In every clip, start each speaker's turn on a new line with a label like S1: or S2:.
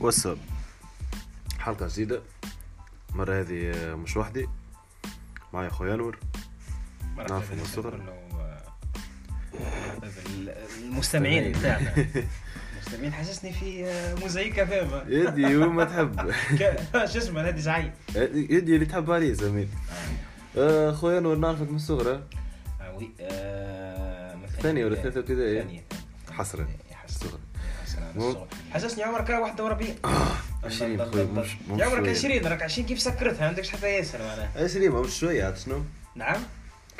S1: واتساب حلقة جديدة. المرة هذه مش وحدي. معي خويا أنور. نعرف من الصغر.
S2: المستمعين بتاعنا. المستمعين حسسني في موزايكا فاهمة
S1: يدي وما تحب.
S2: ك- شو اسمه نادي زعيم.
S1: يدي اللي تحب عليه زميل. آه، خويا أنور نعرفك من الصغر
S2: آه وي آه
S1: ثانية ولا ثالثة ابتدائي؟
S2: ثانية.
S1: حسرة
S2: حسرة حسسني عمرك كان 41
S1: عشرين
S2: ضل- ضل-
S1: خويا،
S2: ضل-
S1: مش- مش
S2: يا عمرك
S1: شوية.
S2: 20 راك 20 كيف سكرتها؟ عندكش حتى ياسر معناها
S1: 20 ما مش عاد شنو؟
S2: نعم.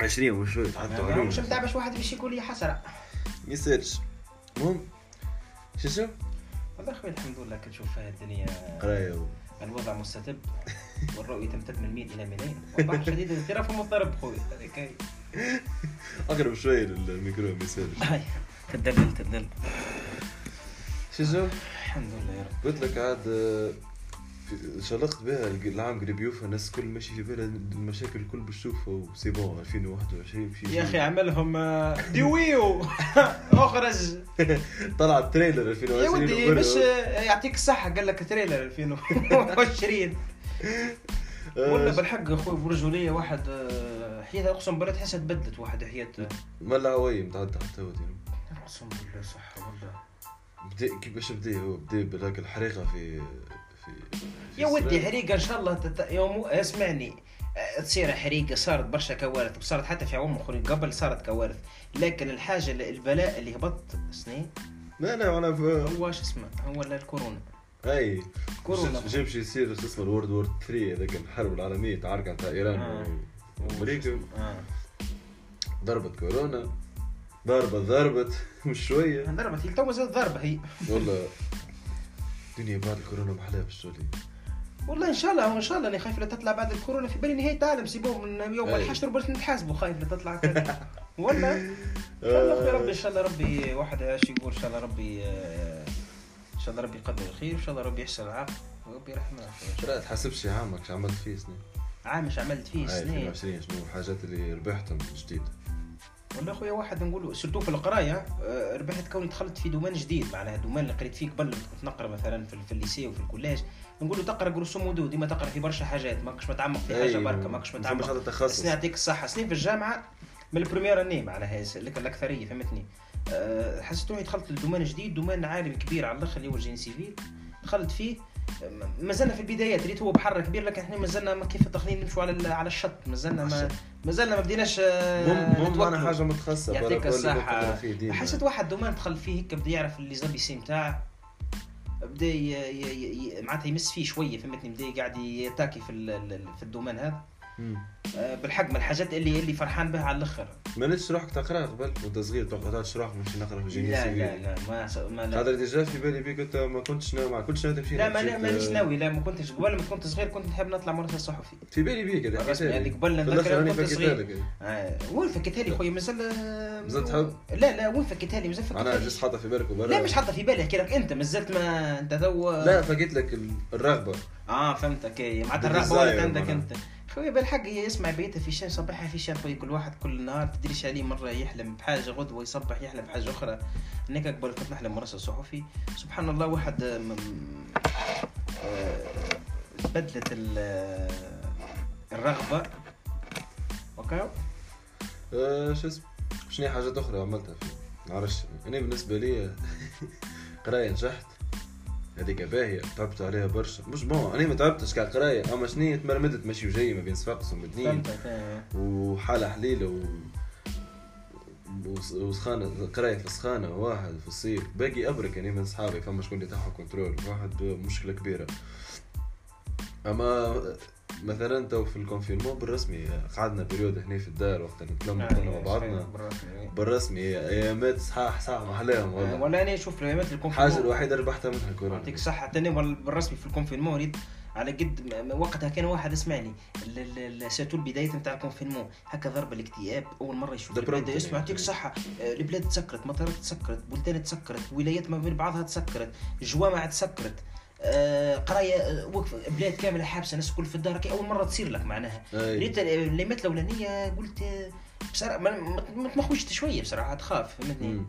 S1: 20 مش شوية حتى
S2: ما-
S1: علوم
S2: مش متاع باش واحد باش يقول لي حسرة.
S1: يسالش المهم شو شو؟
S2: والله خويا الحمد لله كي تشوف فيها الدنيا.
S1: قراية و-
S2: الوضع مستتب والرؤية تمتد من 100 إلى 200 والبحر شديد الاغتراف ومضطرب خويا هذيك هي
S1: أقرب شوية للميكرو ما يسالش
S2: تدلل تدلل
S1: شو شو؟
S2: الحمد لله يا رب.
S1: قلت لك عاد آه، شلقت بها العام قريب يوفى الناس كل ماشي في بالها المشاكل الكل باش تشوفها وسي بون 2021 باش
S2: يا أخي عملهم آه، ديويو! أخرج.
S1: طلع التريلر 2020
S2: يا ودي. مش آه، يعطيك الصحة. قال لك تريلر 2020
S1: آه،
S2: ولا بالحق أخوي برجولية واحد حياتها أقسم بالله تحسها تبدلت واحد حياة
S1: مالا هواي متعدى حتى.
S2: أقسم بالله صح والله.
S1: بدا كيفاش بدا هو بدا بهذاك الحريقة في في في
S2: يا ودي. حريقة إن شاء الله تت... يوم اسمعني. أه، تصير حريقة صارت برشا كوارث وصارت حتى في عوام أخرين. قبل صارت كوارث. لكن الحاجة البلاء اللي هبط سنين؟
S1: لا لا أنا ف-
S2: هو شو اسمه؟ هو ال- الكورونا.
S1: أي.
S2: كورونا.
S1: جاب شي يصير؟ شو اسمه؟ الورد وور 3 هذاك الحرب العالمية تعارك تاع إيران
S2: آه.
S1: وأمريكا.
S2: آه.
S1: ضربت كورونا. ضربت ضربت مش شوية.
S2: ضربت هي تو مازالت ضربة هي.
S1: والله الدنيا بعد الكورونا محلاها بالشغل
S2: والله إن شاء الله إن شاء الله أنا خايف لا تطلع بعد الكورونا في بالي نهاية العالم سيبو من يوم
S1: أي.
S2: الحشر باش نتحاسبوا خايف لا تطلع ولا إن شاء الله ربي إن شاء الله ربي واحد إيش يقول إن شاء الله ربي آه، إن شاء الله ربي يقدر الخير إن شاء الله ربي يحسن العافيه وربي يرحمنا
S1: لا تحسبش عامك شو عملت فيه سنين.
S2: عام مش عملت فيه سنين.
S1: 2020 شنو الحاجات اللي ربحتهم جديد.
S2: والله خويا واحد نقول surtout في القراية آه، ربحت كوني دخلت في domaine جديد معناها domaine اللي قريت فيه قبل كنت نقرا مثلا في, في ال lycée وفي ال collège. نقولوا تقرأ grosso modo ديما تقرأ في برشا حاجات ماكش متعمق في حاجة
S1: أي،
S2: بركة ماكش
S1: ما
S2: متعمق.
S1: تخصص.
S2: سنين يعطيك الصحة. سنين في الجامعة من ال première année معناها الأكثرية فهمتني؟ أه حسيت روحي دخلت ل domaine جديد domaine عالمي كبير على الأخر اللي هو ال génie civil دخلت فيه م- مازلنا في البدايات ريت هو بحر كبير لكن إحنا ما كيف التقنين نمشوا على على الشط مازلنا ما
S1: الشط.
S2: مازلنا ما بديناش آه، نتوكلوا.
S1: معنا حاجة متخصصة
S2: يعطيك
S1: ديما.
S2: حسيت واحد domaine دخل فيه هيك بدا يعرف les ABC نتاعه بدا ي- ي- ي- معناتها يمس فيه شوية فهمتني بدا قاعد يتاكي في ال- في ال
S1: domaine
S2: هذا بالحق من الحاجات اللي اللي فرحان بها على الأخر.
S1: ما نتش روحك تقرا قبل وأنت صغير توقعتش روحك مش نقرأ في génie
S2: لا لا لا ما س- ما لا,
S1: خاطر déjà في بالي بيك أنت ما كنتش ناوي ما كنتش ناوي تمشي
S2: لا ما مانيش
S1: آه،
S2: ناوي لا ما كنتش. قبل ما كنت صغير كنت نحب نطلع مراسل صحفي.
S1: في بالي بيك هذا.
S2: هذيك قبل
S1: في
S2: نذكر
S1: راني
S2: كنت صغير. آه، وين فكيتها لي خويا؟ مازال
S1: مازال تحب؟
S2: لا لا وين فكيتها لي مازال
S1: أنا
S2: فكيتها
S1: juste
S2: لي
S1: حاطه في بالك وبرا.
S2: لا مش حاطه في بالي أحكي لك. أنت مازلت ما أنت تو
S1: لا فقيت لك ال- الرغبة.
S2: آه فهمتك. اي معناتها الرغبة ولات عندك. أنت. خويا بالحق يسمع بيته في شان صباحها في شان خويا كل واحد كل نهار تدريش عليه؟ مرة يحلم بحاجة غدوة يصبح يحلم بحاجة أخرى. هناك قبل كنت نحلم مراسل صحفي سبحان الله واحد آه، م- آه، بدلت ال- آه، الرغبة. أوكي؟
S1: آه، شو اسمه شنو هي حاجات أخرى عملتها فيه؟ نعرفش أنا بالنسبة لي قراية نجحت. هذيك باهية تعبت عليها برشا. مش bon أنا ما تعبتش كقرايه أما شنو تمرمدت ماشي وجاي ما بين صفاقس ومدنين. وحالة حليلة و... وس- وسخانة قراية في السخانة واحد في الصيف. باقي أبرك يعني من صحابي فما شكون اللي تاعها contrôle واحد مشكلة كبيرة. أما مثلا تو في ال confinement بالرسمي قعدنا période هنا في الدار وقت نتلم كنا مع بعضنا. بالرسمي ايامات صحاح صح ما احلاهم والله.
S2: ولا أنا شوف الايامات اللي
S1: الحاجة الوحيدة اللي ربحتها منها كورونا
S2: يعطيك الصحة تاني وال- بالرسمي في ال confinement ريت على قد وقتها كان واحد اسمعني surtout البداية نتاع ال confinement هكا ضرب الاكتئاب أول مرة يشوف البلاد. يسمع يعطيك الصحة آه، البلاد تسكرت مطارات تسكرت بلدان تسكرت ولايات ما بين بعضها تسكرت جوامع تسكرت. قراية آه، وقف بلاد كاملة حابسة الناس الكل في الدار كي أول مرة تصير لك معناها. ريت الليمات الأولانية قلت آه، بصراحة ما تمخوشت شوية بصراحة تخاف فهمتني.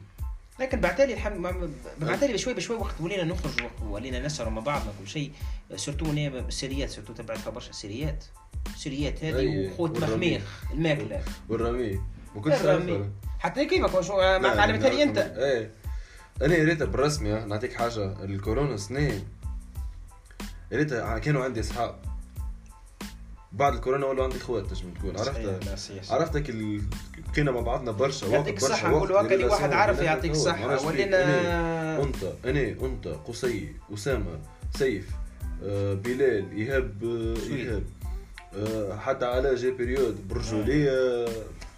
S2: لكن بعتالي الحمد بعتالي بشوي بشوي وقت ولينا نخرج ولينا نسهر مع بعضنا كل شيء. surtout أنا السيريات surtout تبعت برشا سيريات سيريات هذه وخوت. مخميخ الماكلة.
S1: والرمي. ما كنتش
S2: حتى كيفك علمتها لي أنت.
S1: إيه أنا قريتها بالرسمي نعطيك حاجة. الكورونا سنين. قريتها كانوا عندي اصحاب بعد الكورونا ولا عندي اخوات تنجم تقول
S2: صحيح.
S1: عرفتك ال... بقينا مع بعضنا برشا وقت
S2: يعطيك الصحة
S1: وقت
S2: نقولوا هكا اللي واحد عارف يعطيك. الصحة. ولينا
S1: أنت أنا أنت قصي أسامة سيف آه، بلال إيهاب آه،. إيهاب آه، حتى علاء جاي période برجولية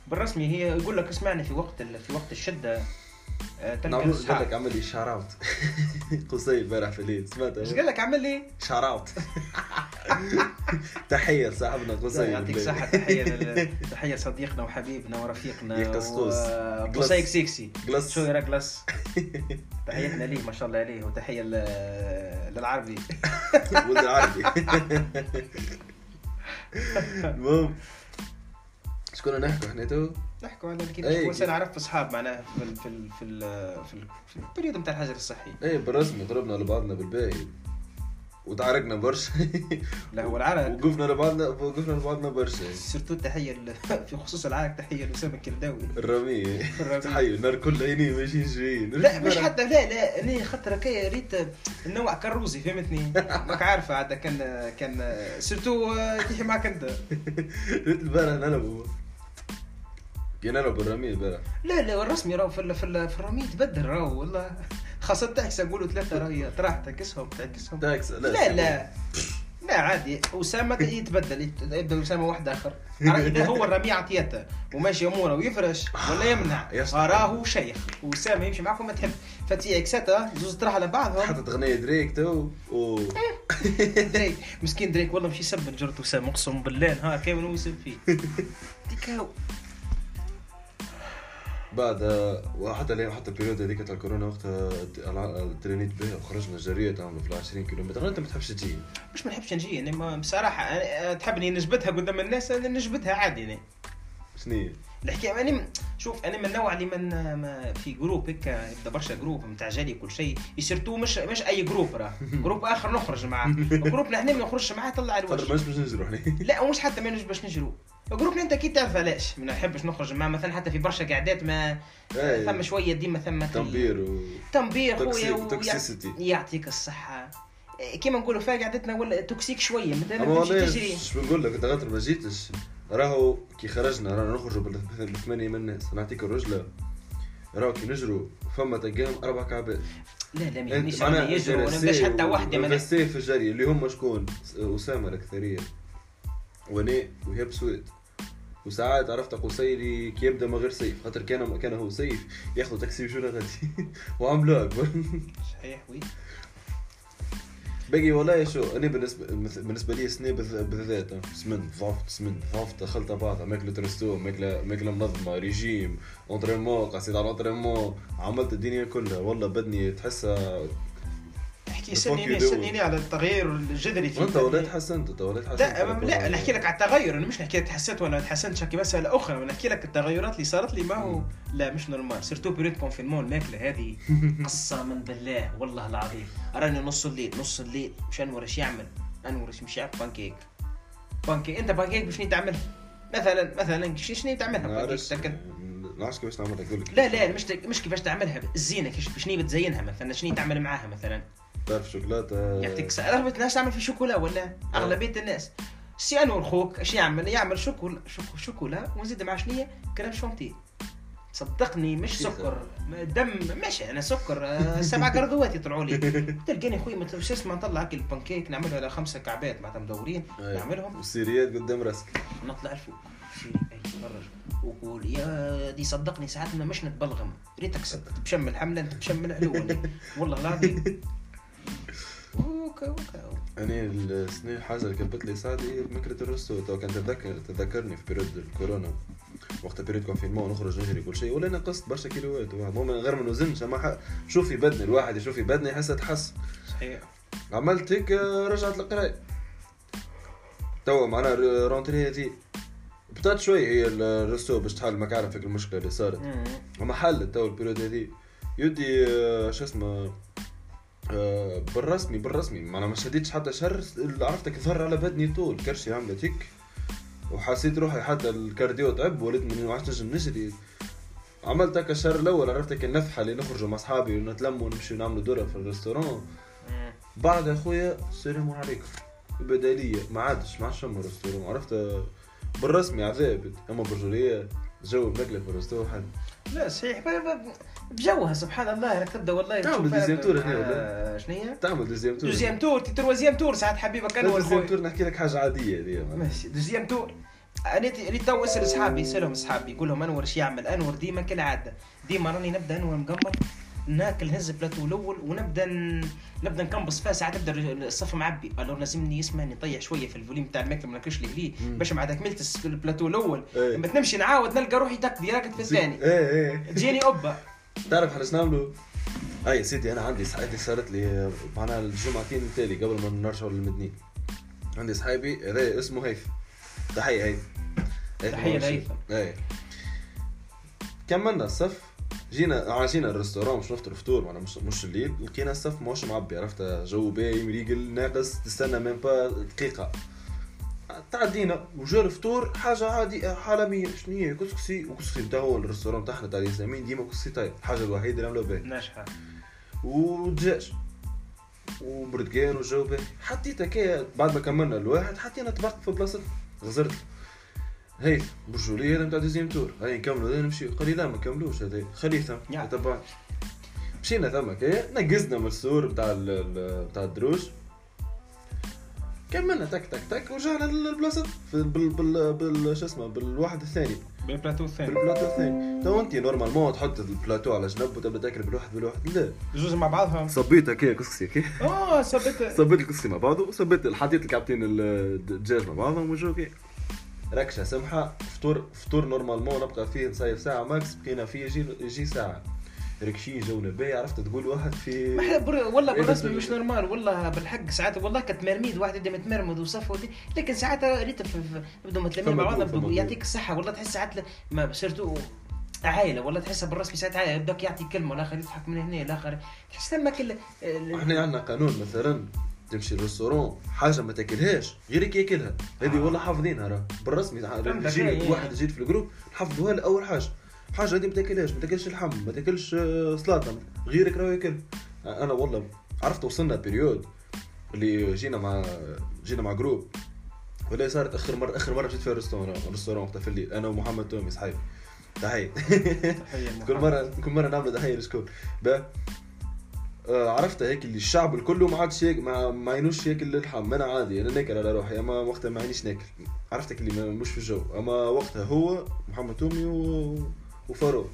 S2: بالرسمي هي يقول لك اسمعني في وقت في وقت الشدة
S1: نعمل قال. لك عمل لي shout out قصي امبارح في الليل
S2: إيش
S1: سمعتها
S2: قال لك عمل لي؟
S1: shout out تحية لصاحبنا قصي
S2: يعطيك تحية لل- تحية صديقنا وحبيبنا ورفيقنا
S1: يا قصقوص.
S2: قصيك سيكسي
S1: قلص.
S2: شو يراك قلص؟ تحياتنا ليه ما شاء الله عليه وتحية ل- للعربي.
S1: ولد العربي. المهم شكون نحكوا إحنا تو؟
S2: نحكوا على كيف كل سنة
S1: كيف.
S2: عرفت أصحاب معناها في ال في ال في ال في, ال في ال période نتاع الحجر الصحي.
S1: إيه بالرسمي ضربنا لبعضنا بالباقي. وتعاركنا برشا.
S2: لا هو العرق.
S1: وقفنا لبعضنا وقفنا لبعضنا برشا.
S2: surtout ل- في خصوص العرق تحية لأسامة الكرداوي.
S1: الرمي.
S2: الرمي.
S1: تحية النهار كله عيني ماشيين جايين
S2: لا مش حتى لا لا أنا خاطر هكايا ريت النوع كروزي فهمتني؟ ماك عارفة عاد كان كان surtout يحكي معك أنت.
S1: ريت البارح نلعبوا. نلعب الرمي البارح
S2: لا لا الرسمي راهو في ال- في ال- في الرمي تبدل راهو والله. خاصة تحس نقولوا ثلاثة راهي تراح تعكسهم تعكسهم
S1: تاكس
S2: لا لا لا. عادي. أسامة يتبدل يت- يبدأ اسامه واحد آخر. إذا هو الرمي عطيته وماشي أموره ويفرش ولا يمنع. راهو شيخ. وأسامة يمشي معكم ما تحب. فتي اكساتا زوز تروح على بعضهم
S1: حطت أغنية دريك تو و
S2: دريك. مسكين دريك والله مش يسب جرت وسام أقسم بالله نهار كامل هو يسب فيه؟ ديكاو.
S1: بعد وحتى لين حتى ال période هذيك تاع الكورونا وقتها ترينيت بها وخرجنا جريه تعملوا في 20 كيلومتر. أنت ما تحبش تجي.
S2: مش ما نحبش نجي يعني ما بصراحة تحبني نجبدها قدام الناس أنا نجبدها عادي يعني.
S1: شنو
S2: الحكاية م- شوف أنا من النوع اللي من ما في groupe هيك يبدأ برشا groupe نتاع جالي كل شيء. surtout مش مش أي groupe راه. groupe آخر نخرج معاه. groupe نا إحنا ما نخرجش معاه طلع
S1: خاطر
S2: الوجه
S1: ماش باش نجرو
S2: لا ومش حتى ما باش نجرو. groupe نا انت أكيد تعرف علاش. ما نحبش نخرج معاه. مثلا حتى في برشا قعدات ما. ثم شوية ديما ثم
S1: تنبير و
S2: تنبير خويا. يعطيك الصحة. إيه، كيما نقولوا فيها قعدتنا ولا
S1: toxique
S2: تمشي
S1: والله
S2: تجري.
S1: إيش بنقول لك أنت غاتر ما جيتش. راهو كي خرجنا رانا نخرجوا بال- بالثمانية من الناس. نعطيك الرجلة. راهو كي نجروا فما تقام أربع كعبات.
S2: لا لا ما يجروا ما يجروا باش حتى واحدة ما نحس
S1: في الجري اللي هم شكون؟ أسامة الأكثرية. وأنا وهيب سويد. وساعات عرفت؟ قصيري كي يبدأ من غير سيف. خاطر كان كان هو سيف ياخذ تاكسي وشو غادي. وعملوها.
S2: صحيح وي.
S1: باقي والله شو أنا بالنسبة بالنسبة لي بالذ- بالذات سمن ضغط سمن ضغط دخلت بعضها ماكلة ريستو ماكله ماكلة منظمة ريجيم اونترينمون قصيت على اونترينمون عملت الدنيا كلها والله بدني تحسها fuck
S2: سنيني. سنيني على التغير الجذري في
S1: وانت وليت
S2: البدن.
S1: حسنت انت وليت حسنت
S2: لا لا نحكي لك على التغير أنا مش نحكي لك تحسنت ولا ما تحسنتش هكي مساله أخرى. أنا نحكي لك التغيرات اللي صارت لي ما هو لا مش normal surtout période confinement الماكلة هذه قسما بالله والله العظيم. راني نص الليل نص الليل مش انور إيش يعمل انور إيش مش يعمل pancake pancake أنت بانكيك باش تعملها مثلا مثلا شنو تعملها بانكيك تاكل
S1: نعرفش كيفاش نعملها لك
S2: لا لا مش مش كيفاش تعملها الزينه كيفاش شنو بتزينها مثلا؟ شنو تعمل معاها مثلا؟
S1: تعرف شوكولاتة.
S2: يعطيك أغلبية الناس تعمل في شوكولا ولا؟ أغلبية الناس. سي أنور خوك إيش يعمل؟ يعمل شوكولا شوكو شوكولا ونزيد مع شنية؟ كريم شونتي صدقني مش؟ سكر دم. ماشي أنا سكر آه، سبع قرضوات يطلعوا لي. تلقاني خويا ما شو اسمه نطلع هاك البانكيك نعملها على خمسة كعبات معناتها مدورين.
S1: أي.
S2: نعملهم.
S1: والسيريات قدام راسك.
S2: نطلع الفوق. وقول يا دي صدقني ساعات ما مش نتبلغم. ريتك ست- بشمل حمله أنت بشمل علو والله العظيم. اوكا اوكا
S1: أنا السنة حاجة اللي كبت لي ساعدي مكرة الرستو تو كان تذكر تذكرني في بيريود الكورونا. وقت بيريود كونفينمون نخرج نجري كل شيء ولا نقصت برشا كيلوات. المهم من غير ما نوزنش أما شوف في بدني الواحد يشوف في بدني يحس تحس.
S2: صحيح.
S1: عملت هيك رجعت القرايه توا معناها رونتري هذي بطات شوي هي الرستو باش تحل ما عارف فيك المشكلة اللي صارت. أما حلت تو البيريود هذي يدي شو اسمه آه، بالرسمي بالرسمي. ما أنا ما شديتش حتى شهر اللي عرفتك ظهر على بدني طول. كرشي عملت هيك. وحسيت روحي حتى الكارديو تعب وليت من ما عادش نجم نجري عملت هكا الشهر الأول عرفتك النفحة اللي نخرجوا مع أصحابي ونتلموا ونمشي نعملوا دورة في الريستورون بعد أخويا السلام عليكم بداليه ما عادش ما عادش restaurant عرفت؟ بالرسمي عذاب أما بالرجوليه جو المقلة في ال restaurant
S2: لا صحيح بجوها سبحان الله. راك تبدا والله.
S1: تعمل
S2: تشوف
S1: deuxième
S2: tour
S1: هنا ولا؟
S2: آه، شنو هي؟
S1: تعمل deuxième tour
S2: deuxième tour troisième tour ساعات حبيبك
S1: أنا
S2: deuxième
S1: tour نحكي لك حاجة عادية هذه.
S2: ماشي. deuxième tour أنا اللي تو أسأل أصحابي أسألهم أصحابي يقول لهم أنور إيش يعمل؟ أنور ديما كالعادة. ديما راني نبدأ أنور مقمر ناكل نهز بلاتو الأول ونبدأ نبدأ نقنبص فيها. ساعات نبدأ الصف معبي. ألو لازمني اسمع نطيح شوية في ال volume تاع الماكلة ما ناكلش
S1: مم.
S2: باش مع كملت البلاتو الأول.
S1: إيه.
S2: لما تنمشي نعاود نلقى روحي تك direct في الثاني.
S1: إيه إيه.
S2: تجيني أوبا.
S1: تعرف حاجة نعملوا أي سيدي أنا عندي صحيتي صارت لي معناها الجمعتين التالي قبل ما نرجعوا للمدنيين عندي صحابي هذا اسمه هيثم
S2: تحية
S1: هيثم.
S2: لهيثم.
S1: أي. كملنا الصف. جينا عاجينا ال restaurant مش نفطر فطور معنا مش مش الليل. لقينا الصف ماهوش معبي عرفت؟ جو باهي مريقل ناقص تستنى même pas دقيقة. تعدينا وجا الفطور حاجة عادي حالميه شنو هي؟ كسكسي وكسكسي نتا هو ال restaurant تاعنا تاع الياسمين ديما كسكسي طيب الحاجة الوحيدة اللي عملوها باهي
S2: ناجحه
S1: ودجاج وبرتقال وجو باهي حطيت هكايا بعد ما كملنا الواحد حطينا طبق في بلاصتنا غزرت. هي برجولية هذا نتاع deuxième tour. هاي نكملوا هذا نمشي. قال لي لا ما نكملوش هذا خليه ثم
S2: يا.
S1: تبع مشينا ثم هكايا نقزنا من السور بتاع بتاع الدروج. كملنا تك تك تك ورجعنا للبلاصة. في- بال بال بال شو اسمه بالواحد الثاني.
S2: بالبلاتو الثاني.
S1: بالبلاتو الثاني. تو انت normalement تحط البلاتو على جنب وتبدأ تاكل بالواحد بالواحد. لا.
S2: جوز مع بعضها.
S1: صبيت هكايا كسكسي هكايا
S2: آه صبت
S1: صبيت الكسكسي مع بعضه وصبيت حطيت الكعبتين الدجاج مع بعضهم وجو كي ركشة سمحة فطور فطور normalement نبقى فيه نصيف ساعة max بقينا فيه يجي يجي ساعة. ركشي جونا باهي عرفت تقول واحد في
S2: ما إحنا بر... والله بالرسمي مش normal والله بالحق ساعات والله كنت مرميد واحد يبدا متمرمد وصف ودي لكن ساعات ريت نبدو متلمين مع بعض
S1: groupe، فما
S2: نبدو
S1: groupe.
S2: يعطيك الصحة والله تحس ساعات ما صرتوا عائله والله تحسها بالرسمي ساعات عائله يبدأك يعطي كلمة الآخر يضحك من هنا الآخر تحس تما كل
S1: إحنا عندنا قانون مثلا تمشي لل restaurant حاجة ما تاكلهاش غيرك ياكلها هذه والله حافظينها راه بالرسمي. واحد يجي في ال groupe نحفظوها له اول حاجة حاجة هذه ما تاكلهاش ما تاكلش اللحم ما تاكلش آه، سلطه غيرك راه ياكل. أنا والله عرفت وصلنا période اللي جينا مع جينا مع groupe ولا صارت آخر مرة آخر مرة جيت في ال restaurant ال restaurant وقتها في الليل أنا ومحمد تومي صحيح تحية. كل مرة كل مرة نعمل تحية لشكون آه، عرفت هيك اللي الشعب الكل ما عادش ما ما ينوش ياكل اللحم. أنا عادي أنا ناكل على روحي. أما وقتها ما عينيش ناكل. عرفتك اللي مش في الجو. أما وقتها هو محمد تومي و... وفاروق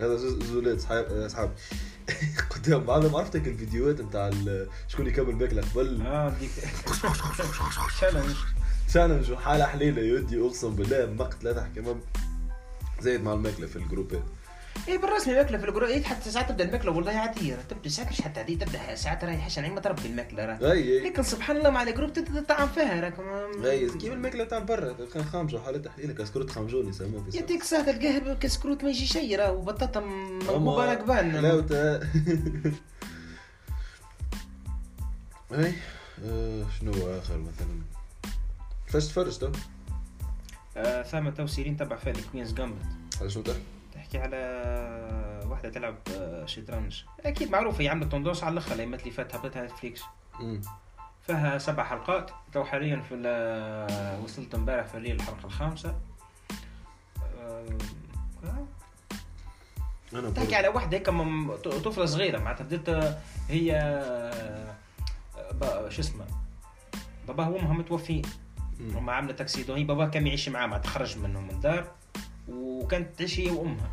S1: هذا زوز- زولاد صحاب اصحاب قدام بعضهم عرفتك الفيديوهات نتاع شكون يكمل ماكله قبل
S2: آه ديك challenge
S1: challenge وحالة حليلة يودي أقسم بالله مقتله ضحك امام زايد مع الماكله في الجروبات.
S2: اي بالرسمي ماكله في ال groupe إيه حتى ساعات تبدأ الماكلة والله عادية. تبدأ ساعات مش حتى عادية تبدأ ساعات راهي حسن ما تربي الماكلة راه.
S1: أي أي.
S2: لكن سبحان الله مع ال groupe تبدا تطعم فيها راك
S1: أي كيف الماكلة تاع برا. كان خامجه حالة تحليل كسكروت خامجون يسموه في
S2: يديك ساعة تلقاه كسكروت ما يجي شيء راه وبطاطا منقوبة راكبان
S1: حلاوته أي آه، شنو آخر مثلا؟ كيفاش تفرج تو
S2: آه، ثم تو série نتبع فيها Queen's Gambit.
S1: على شنو تحكي
S2: تحكي على واحدة تلعب آه، شطرنج. أكيد معروفة هي عملت tendance على الأخر الايامات اللي فاتت هبطتها
S1: Netflix.
S2: فيها سبع حلقات. تو حاليا في ال- وصلت امبارح في الليل الحلقة الخامسة. آه،
S1: أنا
S2: تحكي
S1: برضه.
S2: على واحدة هيك طفلة صغيرة معناتها. بدت هي آه، شو اسمه باباها وأمها متوفين. وما عملت accident هي باباها كان يعيش معاه ما تخرج منهم من الدار. وكانت تعيش هي وأمها.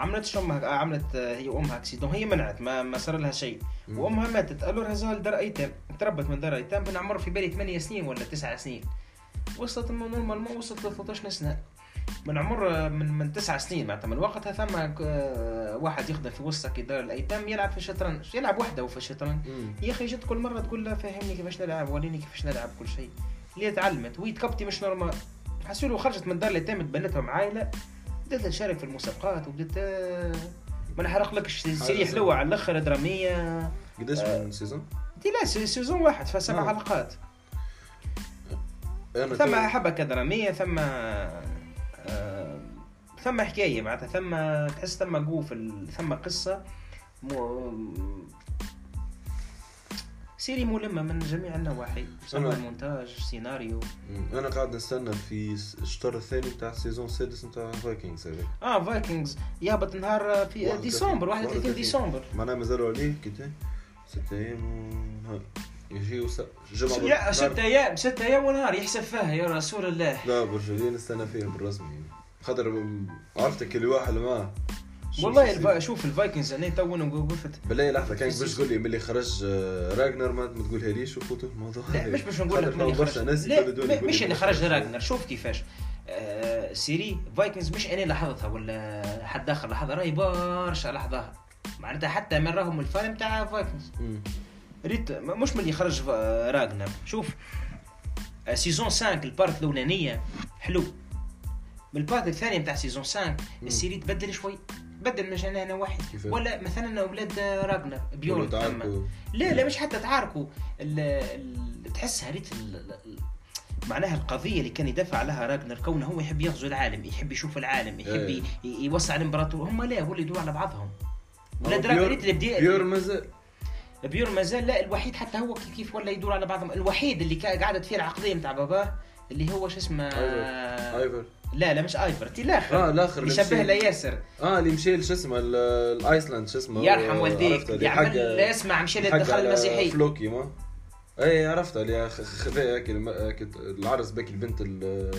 S2: عملت أمها؟ عملت هي وامها accident هي منعت ما, ما صار لها شيء. وأمها ماتت. قالوا لها زال دار أيتام. تربت من دار أيتام. بين عمر في بالي 8 سنين ولا 9 سنين. وصلت normalement وصلت ل 13 سنة. من عمر من من تسع سنين معناتها من وقتها ثم آه، واحد يخدم في وسط دار الأيتام يلعب في الشطرنج يلعب وحده في الشطرنج. يا أخي جت كل مرة تقول له فهمني كيفاش نلعب وريني كيفاش نلعب كل شيء. اللي تعلمت؟ وهي تكبتي مش نورمال حسوا خرجت من دار اليتامى تبنتهم عائلة. بدات تشارك في المسابقات وبدات آه، ما نحرقلكش
S1: سهلة.
S2: حلوة على الأخر درامية
S1: قداش
S2: آه.
S1: من سيزون؟
S2: دي لا سي- سيزون واحد فسبع
S1: آه.
S2: حلقات
S1: أنا
S2: ثم حبكه دراميه ثم آه، ثم حكاية معناتها ثم تحس ثم قوفل ثم قصة مو série ملمة من جميع النواحي. سواء المونتاج سيناريو.
S1: أنا قاعد نستنى في الشطر الثاني بتاع ال saison السادس بتاع Vikings هذا
S2: آه Vikings يهبط نهار في
S1: 31
S2: ديسمبر 31
S1: 31.
S2: ديسمبر.
S1: معناها مازالوا عليه كده ست أيام و... ها. يجي وس... جمعة
S2: ستة أيام ستة أيام ونهار يحسب فيها يا رسول الله.
S1: لا برجع نستنى فيهم بالرسمي. خاطر عرفتك اللي واحد معاه
S2: والله
S1: يصير.
S2: الف... شوف ال Vikings أنا تو وقفت
S1: بالله لحظة كان باش تقول لي ملي خرج آه، راجنر ما ما تقولها ليش وفوتوا الموضوع
S2: لا
S1: هذا.
S2: مش باش نقول لك ملي خرج
S1: ناس
S2: لا مش
S1: لي
S2: اللي خرج. راجنر شوف كيفاش آه série Vikings مش أنا لاحظتها ولا حد آخر لاحظها راهي برشا لاحظها معناتها حتى من راهم ال fans بتاع
S1: Vikings.
S2: ريت مش من اللي خرج فا- راجنر شوف آه، saison 5 ال part الأولانية حلو من ال part الثاني بتاع saison 5
S1: مم.
S2: ال série تبدل شوي بدل مش أنا واحد؟ ولا مثلا أولاد راجنر بيورن
S1: تعرفوا
S2: لا لا مش حتى تعاركوا تحسها ريت معناها القضية اللي كان يدافع عليها راجنر كونه هو يحب يغزو العالم يحب يشوف العالم يحب ي- يوسع الإمبراطور. هم لا هو اللي يدور على بعضهم. ولا
S1: آه،
S2: دراجون
S1: بيور- مازال.
S2: بيور مازال لا الوحيد حتى هو كيف كيف ولا يدور على بعضهم. الوحيد اللي قعدت فيه العقدية نتاع باباه اللي هو شو اسمه؟
S1: أيفر.
S2: لا لا مش آيفر تي الآخر.
S1: آه الآخر
S2: اللي
S1: اللي
S2: شبه
S1: مشي-
S2: له ياسر.
S1: آه اللي مشي ل- شو اسمه ال- الايسلاند شو اسمه
S2: يرحم
S1: آه،
S2: والديك.
S1: اللي
S2: يعمل
S1: حق-
S2: اسمع
S1: حق
S2: للدخل المسيحي
S1: فلوكي ما؟ اي عرفتها اللي خذا هيك العرس بك البنت ال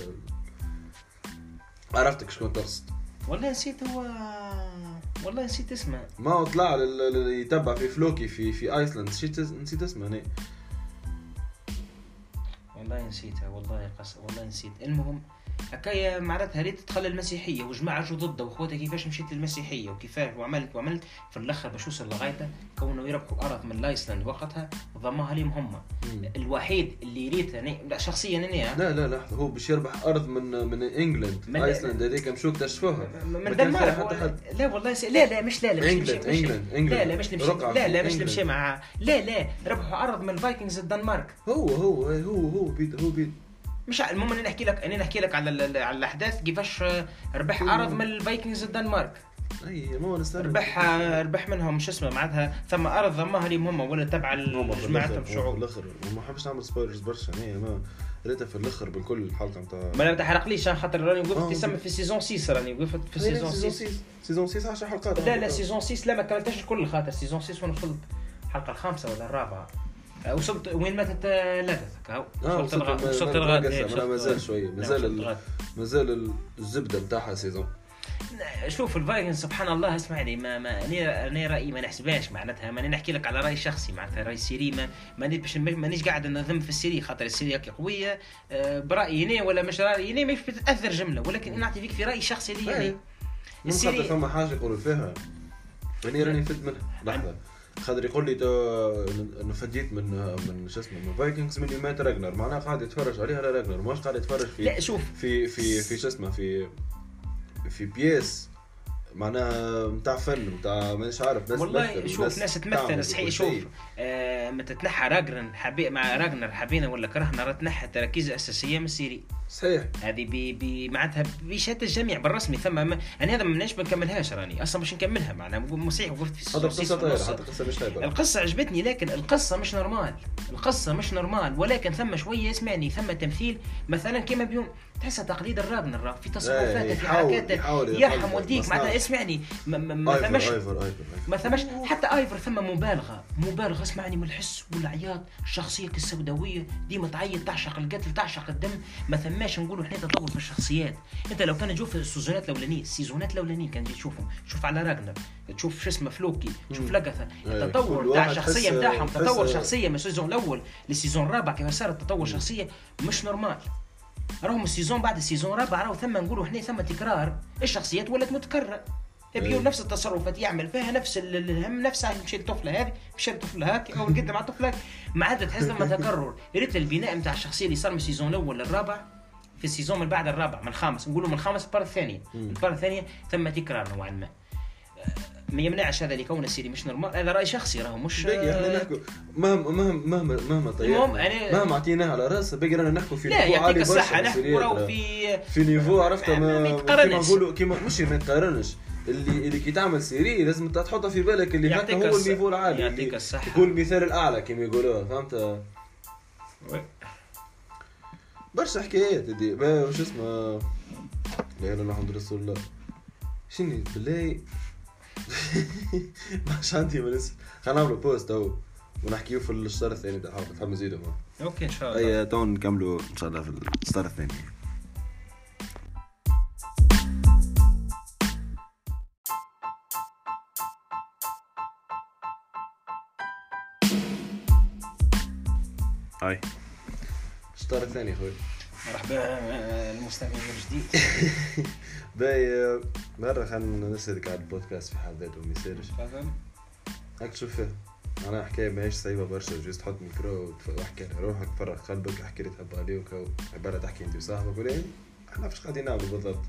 S1: عرفتك شكون تقصد؟
S2: والله نسيت هو والله نسيت اسمه.
S1: ما هو طلع لل- لل- يتبع في فلوكي في في آيسلاند. نسيت نسيت اسمه أنا
S2: والله نسيتها والله قص والله نسيت. المهم هكايا معناتها ريت تدخل المسيحية وجماعة جو ضده واخواتها كيفاش مشيت للمسيحية وكيفاش وعملت وعملت. في الأخر باش يوصل لغايته كونه يربحوا أرض من لايسلاند وقتها ضماها لهم هم الوحيد اللي ريت لا شخصيا أنا
S1: لا لا لحظه هو باش يربح أرض من من إنجلند.
S2: من-
S1: ايسلاند هذيك مشوا اكتشفوها
S2: من دنمارك
S1: حتى حد.
S2: لا والله س... لا لا مش لا لا مش إنجلند
S1: انجلند إنجلند
S2: لا لا مش نمشي لا لا مش. نمشي مع لا لا ربحوا أرض من الفايكنجز الدنمارك.
S1: هو هو هو هو بيت هو بيت
S2: مش المهم أنا نحكي لك أنا نحكي لك على على الأحداث كيفاش آه، ربح ارض من الفايكنجز الدنمارك.
S1: أي ما نستنى
S2: ربح آه، ربح منهم شو اسمه معناتها ثم ارض ضمها لهم هم ولا تبع جماعتهم شعوب.
S1: الأخر. وما حبش نعمل سبويلرز برشا. أنا ما ريتها في الأخر بالكل الحلقة نتاع
S2: ما لا تحرقليش عشان خاطر راني
S1: آه،
S2: وقفت تسمى في سيزون 6 راني وقفت في سيزون 6
S1: سيزون 6 10 حلقات.
S2: لا لا سيزون 6 لا ما كملتش الكل. خاطر سيزون 6 وأنا وصلت الحلقة الخامسة ولا الرابعة. آه، وصلت وين ماتت؟ آه، لاجث هاو.
S1: آه
S2: وصلت الغد
S1: وصلت
S2: الغد
S1: ما مازال. شوية
S2: نعم،
S1: مازال. مازال ال- الزبدة نتاعها سيزون
S2: شوف الفايكنج سبحان الله اسمعني ما ما أنا أنا رأيي ما نحسبهاش معناتها. ماني نحكي لك على رأي شخصي معناتها رأي سيري ما ماني باش مانيش قاعد نذم في السيري خاطر السيري هكا قوية. آه، برأيي أنا ولا مش رأيي أنا مش بتتاثر جملة ولكن نعطي فيك في رأي شخصي لي. يعني السيري
S1: فما حاجة يقولوا فيها. راني راني فت منها. لحظة. خاطر يقول لي تو انه فديت من من شو اسمه من فايكنجز من مات راجنر معناها قاعد يتفرج عليها راجنر ماش قاعد يتفرج في
S2: لا شوف.
S1: في في في شو اسمه في في بياس معناها نتاع فن نتاع مانيش عارف ناس
S2: والله شوف ناس تمثل صحيح شوف. آه متى تنحى راجنر حبي مع راجنر حبينا ولا كرهنا راه تنحى تركيز أساسية من السيري
S1: صحيح.
S2: هذه بي بي معناتها بشهاده الجميع بالرسمي ثم ما أنا هذا مانيش بنكملهاش راني. أصلا باش نكملها معناها صحيح وقفت في
S1: هذا قصه
S2: ستة
S1: طايرة
S2: ونص.
S1: حتى قصه مش طايرة.
S2: القصة عجبتني لكن القصة مش normal. القصة مش normal ولكن ثم شوية اسمعني ثم تمثيل. مثلا كما بيورن تحسها تقليد الراجنر في تصرفاته في
S1: يحاول-
S2: حركاته يرحم والديك. معناتها اسمعني ما, ما, ما ثمش ما ثمش حتى آيفر ثم مبالغة مبالغة اسمعني من الحس والعياط الشخصيه السوداوية. ديما تعيط تعشق القتل تعشق الدم. ما ثماش نقولوا إحنا تطور في الشخصيات. أنت لو كان تشوف السيزونات الأولانية السيزونات الأولانية كان تشوفهم. تشوف على راجنر تشوف شو اسمه فلوكي تشوف
S1: أي.
S2: التطور تاع الشخصيه نتاعهم تطور شخصية من ال saison الأول لل saison الرابع كيف صار تطور شخصية مش normal. راهم ال saison بعد ال saison الرابع راهو ثم نقولوا إحنا ثم تكرار. الشخصيات ولات متكررة. بيورن
S1: أي.
S2: نفس التصرفات يعمل فيها نفس ال- ال- الهم نفسها يمشي الطفله هذه مشى الطفله هاك أو قدم على الطفله. ما عاد تحس لما تكرر يا ريت البناء نتاع الشخصية اللي صار من ال saison الأول للرابع في ال saison من بعد الرابع من الخامس نقولوا من الخامس ال part
S1: الثانية.
S2: ال part الثانية ثم تكرار نوعا ما ما يمنعش هذا اللي كونه série مش normal هذا رأي شخصي راهو مش
S1: باقي إحنا نحكوا مهما مهما مهما مهما طيب
S2: يعني
S1: مهما عطيناه على راسه باقي رانا نحكوا في
S2: لا يعطيك
S1: الصحة
S2: نحكوا راهو
S1: راه.
S2: في
S1: في niveau عرفت
S2: ما-
S1: ما
S2: ما
S1: كيما
S2: يتقارنش.
S1: نقولوا كيما مش ما يتقارنش اللي اللي كي تعمل série لازم تحطها في بالك اللي هكا هو
S2: ال
S1: niveau العالي
S2: يعطيك الصحة.
S1: يكون المثال الأعلى كما يقولوها فهمت؟ برشا حكايات دي وش اسمه؟ لا اله الا محمد رسول الله. شنو؟ بالله. ماش عندي من اسم خلينا نعملوا pause أهو ونحكيو في الشطر الثاني. تاع نزيدوا معاه
S2: OK إن شاء الله.
S1: أي تو نكملوا إن شاء الله في الشطر الثاني. الشطر الثاني خوي
S2: مرحبا المستمعين الجديد.
S1: باي مرة خلينا نسألك على البودكاست في حد ذاته ما يصيرش. هاك تشوف فيه معناها حكاية ماهيش صعيبة برشا juste تحط ميكرو واحكي على روحك فرغ قلبك أحكي اللي تحب عليه وكو عبارة تحكي أنت وصاحبك ولا إحنا فاش قاعدين نعملوا بالضبط؟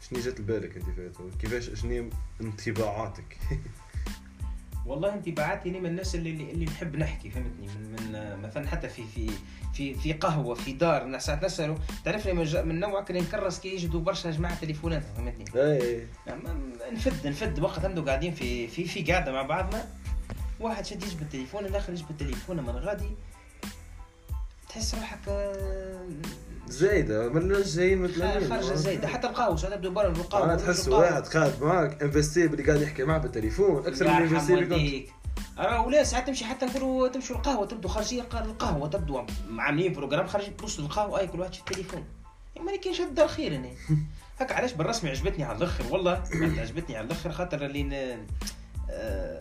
S1: شنو جات لبالك أنت فاتو؟ كيفاش شنو انطباعاتك؟
S2: والله انت بعتني من الناس اللي اللي نحب نحكي فهمتني؟ من, من آه، مثلا حتى في في في في قهوة في دار الناس ساعات نسالوا تعرفني من, من نوعك اللي نكرس كي يجدوا برشا جماعة تليفونات فهمتني؟
S1: اي
S2: يعني نفد نفد وقت نبدو قاعدين في في في قاعدة مع بعضنا واحد شد يجبد التليفون الآخر يجبد التليفون من غادي تحس روحك
S1: زايدة من جايين متلمين
S2: خارجه زايدة. حتى القهوه ساعات نبدو برا القهوه
S1: أنا تحس واحد خارج معاك انفستي اللي قاعد يحكي معاه بالتليفون أكثر من انفستي اللي
S2: راه ولا ساعات تمشي حتى نقولوا تمشوا القهوة تبدو خارجين الق- القهوة تبدو عاملين بروجرام خارجين بلوس القهوة أي كل واحد في التليفون يعني ما كاينش الدار خير هنا هكا علاش بالرسمي عجبتني على الأخر والله عجبتني على الأخر خاطر اللي. آه...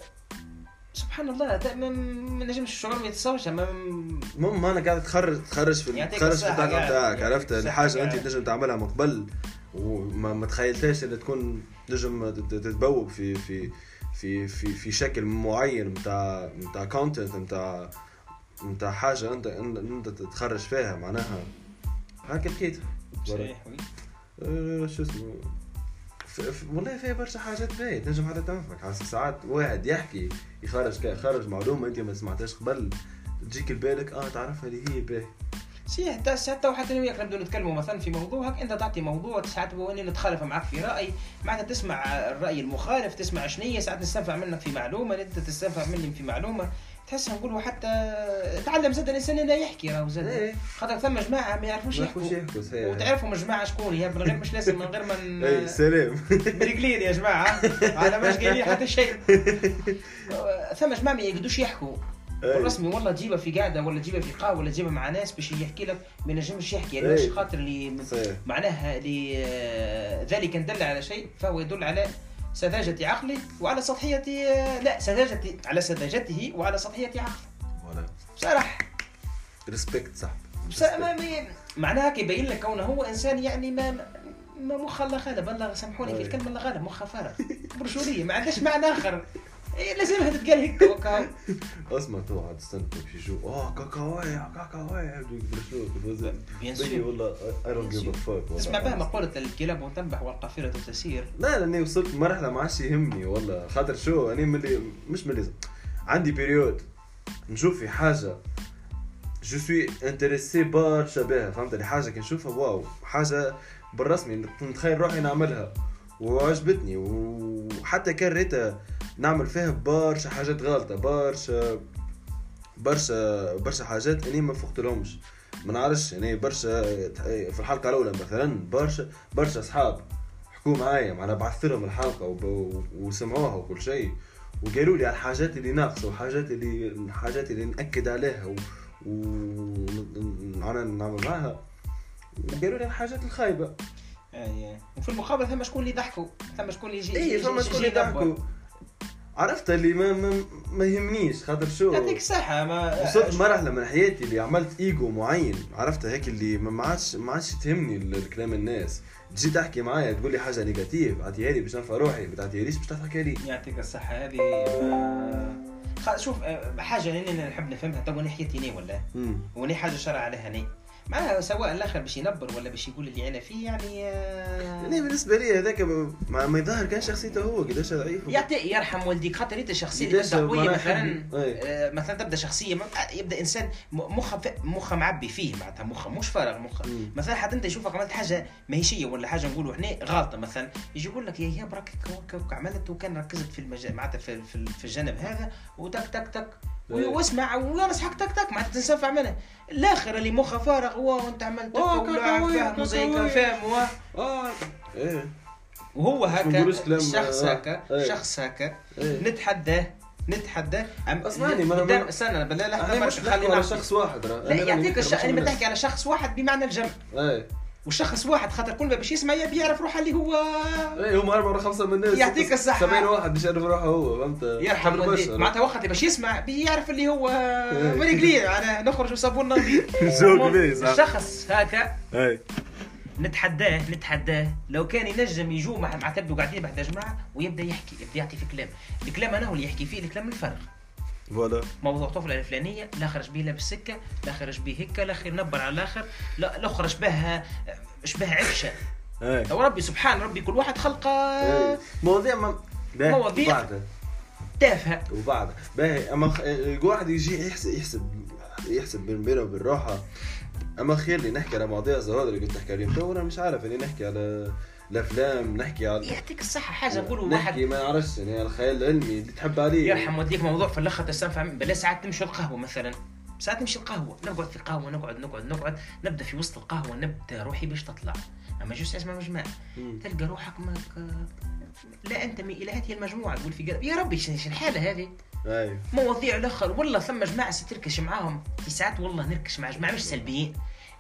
S2: سبحان الله ما ما نجمش الشعور ما يتصورش
S1: المهم أنا قاعد تخرج تخرج في تخرج في
S2: الطاقة.
S1: بتاعك عرفت الحاجة
S2: أنت.
S1: تنجم تعملها من قبل وما ما تخيلتهاش إنها تكون تنجم تت- تتبوب في في في في في شكل معين نتاع نتاع content نتاع نتاع حاجة انت أنت تتخرج فيها معناها هكا لقيت
S2: صحيح.
S1: أه، شو اسمه والله فيها برشا حاجات باهية تنجم حتى تنفعك. ساعات واحد يحكي يخرج يخرج معلومة أنت ما سمعتهاش قبل تجيك لبالك آه تعرفها اللي هي باهي
S2: سي حتى حتى وحتى أنا وياك نبدو نتكلموا مثلا في موضوع هك أنت تعطي موضوع ساعات واني نتخالف معك في رأي معناتها تسمع الرأي المخالف تسمع شنية ساعات نستنفع منك في معلومة أنت تستنفع مني في معلومة. تحس نقولوا حتى تعلم زاد الانسان لا يحكي راهو زاد.
S1: إيه.
S2: خاطر ثم جماعة ما يعرفوش يحكوا. وتعرفوا جماعة شكون هي من غير مش لازم من غير ما ن-
S1: اي سلام
S2: برجلين يا جماعة. أنا مش قايلين حتى شيء. ثم جماعة ما يقدوش يحكوا. بالرسمي والله تجيبها في قاعدة ولا تجيبها في قهوه ولا تجيبها مع ناس باش يحكي لك ما ينجمش يحكي. يعني. مش خاطر اللي معناها اللي آه، ذلك ان دل على شيء فهو يدل على سذاجة عقله وعلى سطحية لا سذاجة على سذاجته وعلى سطحية عقله بصراحة.
S1: respect صح.
S2: ما معناها هيك يبين لك كونه هو إنسان يعني ما ما مخ الله غالب. الله سامحوني في. الكلمة الله غالب مخها فارغ برشوريه ما عندهاش معنى آخر. إيه لازمها تتقال هيك توكا
S1: اسمع تو عاد استنى في شو؟ آه يقدر شو بالوزن bien
S2: sûr
S1: والله I don't give a fuck
S2: تسمع بها مقولة الكلاب تنبح والقافلة تسير.
S1: لا لأني وصلت لمرحله ما عادش يهمني والله. خاطر شو؟ أنا ملي مش ملي. عندي période نشوف في حاجة. je suis intéressé برشا بها فهمت اللي حاجة كي نشوفها wow. حاجة بالرسمي نتخيل روحي نعملها. وعجبتني. وحتى كان ريتها نعمل فيها برشا حاجات غلطة برشا برشا برشا حاجات اني ما فقت لهمش ما نعرفش يعني برشا في الحلقة الأولى مثلا برشا برشا أصحاب حكوا معايا معناها بعثت لهم الحلقة وب- وسمعوها وكل شيء. وقالوا لي على الحاجات اللي ناقصة وحاجات اللي الحاجات اللي نأكد عليها و, و... أنا نعمل معاها. وقالوا لي الحاجات الخايبة.
S2: أي. وفي المقابل ثم شكون اللي يضحكوا ثم شكون اللي يجي
S1: اي
S2: يجي
S1: شكون اللي
S2: يدبر.
S1: عرفت اللي ما ما, ما يهمنيش خاطر شو؟
S2: يعطيك الصحة ما
S1: وصلت مرحلة من حياتي اللي عملت إيجو معين عرفت هيك اللي ما عادش ما عادش تهمني ال- الكلام الناس. تجي تحكي معايا تقول لي حاجة négatif عطيها لي باش ننفع روحي ما تعطيهاليش باش تضحك لي.
S2: يعطيك الصحة هذه ما- خ- شوف آه، حاجة اللي أنا نحب نفهمها تو حياتي ني ولا؟ وني حاجة شرع عليها ني. معناها سواء الآخر باش ينبر ولا باش يقول اللي أنا فيه يعني آه،
S1: أنا بالنسبة لي هذاك ما, ما يظهر كان شخصيته هو قداش ضعيف
S2: يعطي يرحم والديك خاطر أنت شخصية اللي تبدا قويه مثلا. آه، مثلا تبدأ شخصية م- يبدأ إنسان مخه مخه معبي فيه معناتها مخه مش فارغ مخه. مثلا حتى أنت يشوفك عملت حاجة ماهيشيه ولا حاجة نقولوا إحنا غلطة مثلا يجي يقول لك يا يا براك عملت وكان ركزت في المجال معناتها في, في, في الجانب هذا وتك تك تك
S1: إيه.
S2: واسمع وينصحك تك تك معناتها تنسفع منه الآخر اللي مخه فارغ هو وأنت عملت هكا
S1: كاكاوي،
S2: ولا فاهم
S1: آه إيه
S2: وهو
S1: ما
S2: هكا شخص
S1: آه.
S2: هكا
S1: إيه.
S2: شخص هكا
S1: إيه.
S2: نتحداه نتحداه أم-
S1: أسمعني، ما- ما-
S2: استنى بالله لا
S1: أنا مش نحكي على شخص واحد
S2: لا يعطيك
S1: نحكي
S2: الش...
S1: على
S2: أنا
S1: برشا
S2: بتحكي على شخص واحد بمعنى الجمع.
S1: إيه
S2: والشخص واحد خاطر كل ما باش يسمع يبي يعرف روحه اللي هو
S1: إيه هم أربعة ولا خمسة من الناس.
S2: يعطيك الصحة.
S1: 70 واحد باش يعرف روحه هو فهمت؟
S2: يرحم. معناتها وقت اللي باش يسمع بيعرف اللي هو ماني قليل أنا نخرج وصابون نظيف. الشخص هكا
S1: إيه.
S2: نتحداه نتحداه. لو كان ينجم يجوا مع مع تبدو قاعدين بعد جماعة ويبدأ يحكي يبدأ يعطي في كلام. الكلام أنا هو اللي يحكي فيه الكلام الفارغ
S1: فوالا.
S2: موضوع طفلة الفلانية لا خرج بيه لابس سكة لا خرج بيه هكا لا خير نبر على الآخر لا الأخرى شبه شبه عفشة.
S1: إيه.
S2: لو ربي سبحان ربي كل واحد خلقه.
S1: إيه. مواضيع ما
S2: مواضيع. تافهة.
S1: وبعدها. باهي أما. الواحد يجي يحسب يحسب يحسب بين بينه وبين روحه. أما خير لي نحكي على مواضيع زهاد اللي كنت تحكي عليهم. تو أنا مش عارف اني نحكي على الأفلام نحكي على
S2: يعطيك الصحة حاجة نقولوا واحد.
S1: نحكي ما نعرفش يعني الخيال العلمي اللي تحب عليه.
S2: يرحم والديك موضوع في الأخر تستنفع من- بلا ساعات تمشي القهوة مثلا. ساعات نمشي القهوة. نقعد في قهوة نقعد نقعد نقعد. نبدأ في وسط القهوة نبدأ روحي باش تطلع. أما juste اسمع مجمع. تلقى روحك ما لا انتمي إلى هذه المجموعة تقول في قلب يا ربي شنو الحالة هذه؟
S1: أيوه.
S2: مواضيع الأخر. والله ثم جماعة ستركش معاهم. في ساعات والله نركش مع جماعة مش سلبيين.